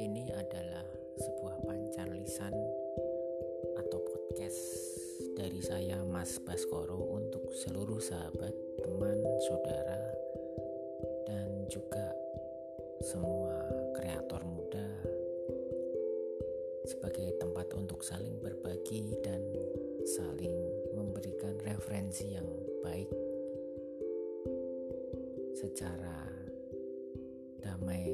Ini adalah sebuah pancar lisan atau podcast dari saya Mas Baskoro untuk seluruh sahabat, teman, saudara dan juga semua kreator muda sebagai tempat untuk saling berbagi dan saling memberikan referensi yang baik secara damai